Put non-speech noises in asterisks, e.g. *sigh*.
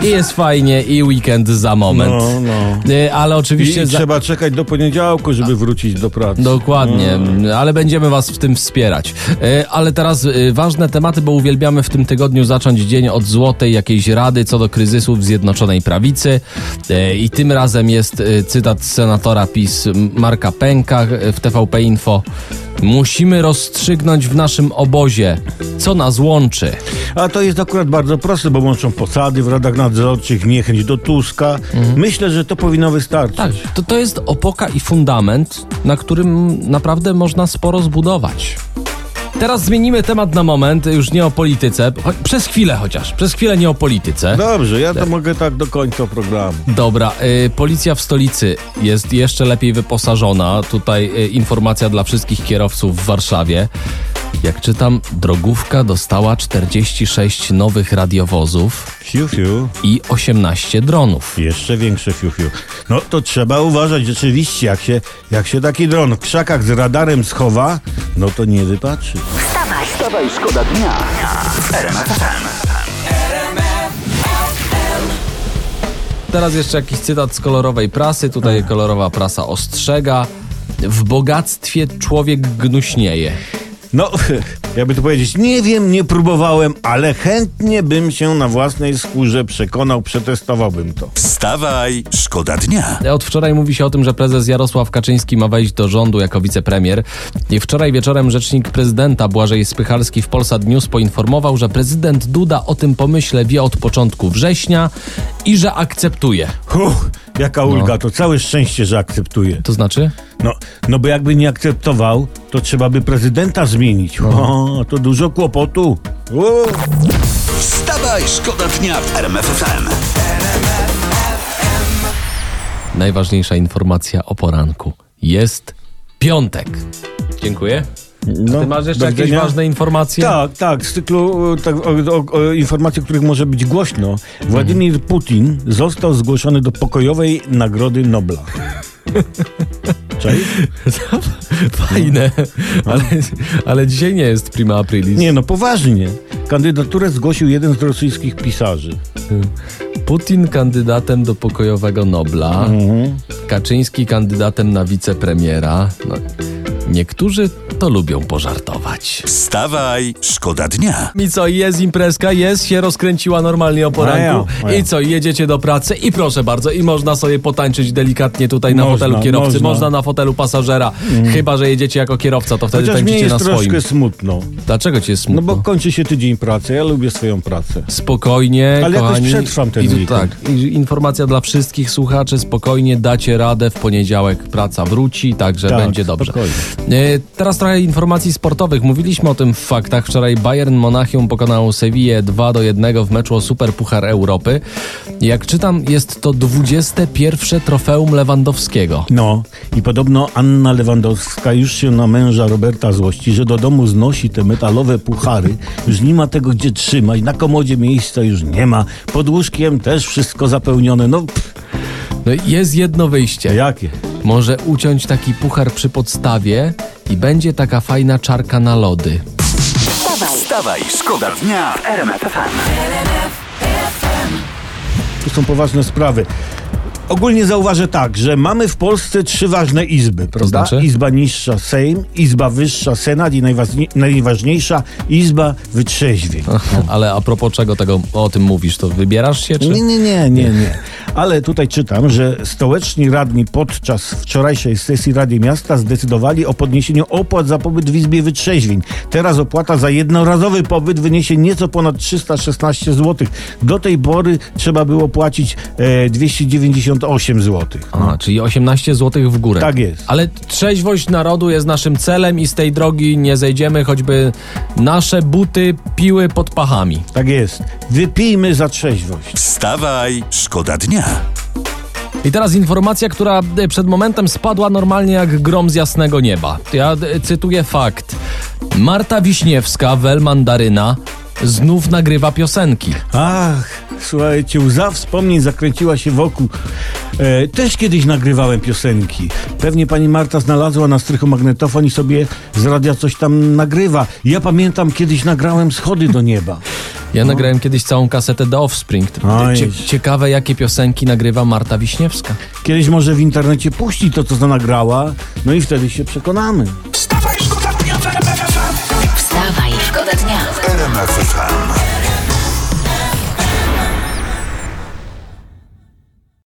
I jest fajnie, i weekend za moment. No, no. Y, Ale oczywiście. i za- trzeba czekać do poniedziałku, żeby wrócić do pracy. Dokładnie, No. ale będziemy Was w tym wspierać. E, Ale teraz e, ważne tematy, bo uwielbiamy w tym tygodniu zacząć dzień od złotej jakiejś rady co do kryzysów w Zjednoczonej Prawicy. E, I tym razem jest e, cytat senatora PiS Marka Pęka e, w TVP Info. Musimy rozstrzygnąć w naszym obozie, co nas łączy. A to jest akurat bardzo proste, bo łączą posady w radach nadzorczych, niechęć do Tuska. Myślę, że to powinno wystarczyć. Tak, to, to jest opoka i fundament, na którym naprawdę można sporo zbudować. Teraz zmienimy temat na moment, już nie o polityce, cho- przez chwilę chociaż, przez chwilę nie o polityce. Dobrze, ja to mogę tak do końca programu. Dobra, y, policja w stolicy jest jeszcze lepiej wyposażona. Tutaj y, informacja dla wszystkich kierowców w Warszawie. Jak czytam, drogówka dostała 46 nowych radiowozów Fiu, fiu. i 18 dronów. Jeszcze większe fiu, fiu. No to trzeba uważać rzeczywiście, jak się, jak się taki dron w krzakach z radarem schowa, no to nie wypatrzy. Wstawaj, Wstawaj, szkoda dnia w RMF FM. Teraz jeszcze jakiś cytat z kolorowej prasy. Tutaj kolorowa prasa ostrzega. W bogactwie człowiek gnuśnieje. No, *laughs* jakby to powiedzieć, nie wiem, nie próbowałem, ale chętnie bym się na własnej skórze przekonał, przetestowałbym to. Wstawaj, szkoda dnia. Od wczoraj mówi się o tym, że prezes Jarosław Kaczyński ma wejść do rządu jako wicepremier. I wczoraj wieczorem rzecznik prezydenta Błażej Spychalski w Polsat News poinformował, że prezydent Duda o tym pomyśle wie od początku września i że akceptuje. Uff, jaka ulga, to całe szczęście, że akceptuje. To znaczy? No, no bo jakby nie akceptował, to trzeba by prezydenta zmienić. O, to dużo kłopotu. O. Wstawaj, szkoda dnia w RMF FM. Najważniejsza informacja o poranku. Jest piątek. Dziękuję. No, Ty masz jeszcze jakieś widzenia. ważne informacje? Tak, tak, z cyklu e, tak, o, o, o, informacji, których może być głośno. Władimir Putin został zgłoszony do pokojowej Nagrody Nobla. *laughs* *laughs* Fajne. Ale, ale dzisiaj nie jest prima aprilis. Nie, no poważnie. Kandydaturę zgłosił jeden z rosyjskich pisarzy. Putin kandydatem do pokojowego Nobla, Mhm. Kaczyński kandydatem na wicepremiera. No, niektórzy to lubią pożartować. Wstawaj, szkoda dnia. I co, jest imprezka, jest, się rozkręciła normalnie o poranku. A ja, a ja. I co, jedziecie do pracy i proszę bardzo, i można sobie potańczyć delikatnie tutaj na Można, fotelu kierowcy, można. można. na fotelu pasażera. Chyba, że jedziecie jako kierowca, to wtedy Chociaż mnie tańczycie jest na swoim. troszkę smutno. Dlaczego ci jest No smutno? bo kończy się tydzień pracy, ja lubię swoją pracę. Spokojnie, Ale jakoś kochani. przetrwam ten I, tu weekend. Tak, i informacja dla wszystkich słuchaczy, spokojnie dacie radę, w poniedziałek praca wróci, także Tak, będzie dobrze. spokojnie. E, Teraz trochę informacji sportowych. Mówiliśmy o tym w faktach. Wczoraj Bayern Monachium pokonał Sevillę 2 do 1 w meczu o Super Puchar Europy. Jak czytam, jest to 21 trofeum Lewandowskiego. No i podobno Anna Lewandowska już się na męża Roberta złości, że do domu znosi te metalowe puchary. Już nie ma tego gdzie trzymać, na komodzie miejsca już nie ma, pod łóżkiem też wszystko zapełnione. No pff, No jest jedno wyjście. jakie? Może uciąć taki puchar przy podstawie i będzie taka fajna czarka na lody. Wstawaj, szkoda dnia w RMF FM. Tu są poważne sprawy. Ogólnie zauważę tak, że mamy w Polsce trzy ważne izby, prawda? znaczy? Izba niższa Sejm, Izba wyższa Senat i najważniej, najważniejsza Izba Wytrzeźwień. *laughs* Ale a propos czego tego o tym mówisz, to wybierasz się czy? Nie, nie, nie, nie, nie. Ale tutaj czytam, że stołeczni radni podczas wczorajszej sesji Rady Miasta zdecydowali o podniesieniu opłat za pobyt w Izbie Wytrzeźwień. Teraz opłata za jednorazowy pobyt wyniesie nieco ponad 316 zł. Do tej pory trzeba było płacić e, 298 zł. A, czyli 18 zł w górę. Tak jest. Ale trzeźwość narodu jest naszym celem i z tej drogi nie zejdziemy, choćby nasze buty piły pod pachami. Tak jest. Wypijmy za trzeźwość. Wstawaj, szkoda dnia. I teraz informacja, która e, przed momentem spadła normalnie jak grom z jasnego nieba. Ja e, cytuję fakt. Marta Wiśniewska, wel mandaryna, znów nagrywa piosenki. Ach, słuchajcie, łza wspomnień zakręciła się wokół. E, też kiedyś nagrywałem piosenki. Pewnie pani Marta znalazła na strychu magnetofon i sobie z radia coś tam nagrywa. Ja pamiętam, kiedyś nagrałem schody do nieba. *laughs* Ja no. nagrałem kiedyś całą kasetę The Offspring. Cie ciekawe, jakie piosenki nagrywa Marta Wiśniewska. Kiedyś może w internecie puści to, co nagrała, no i wtedy się przekonamy. Wstawaj, szkoda dnia w RMFFM. Wstawaj, szkoda dnia w RMF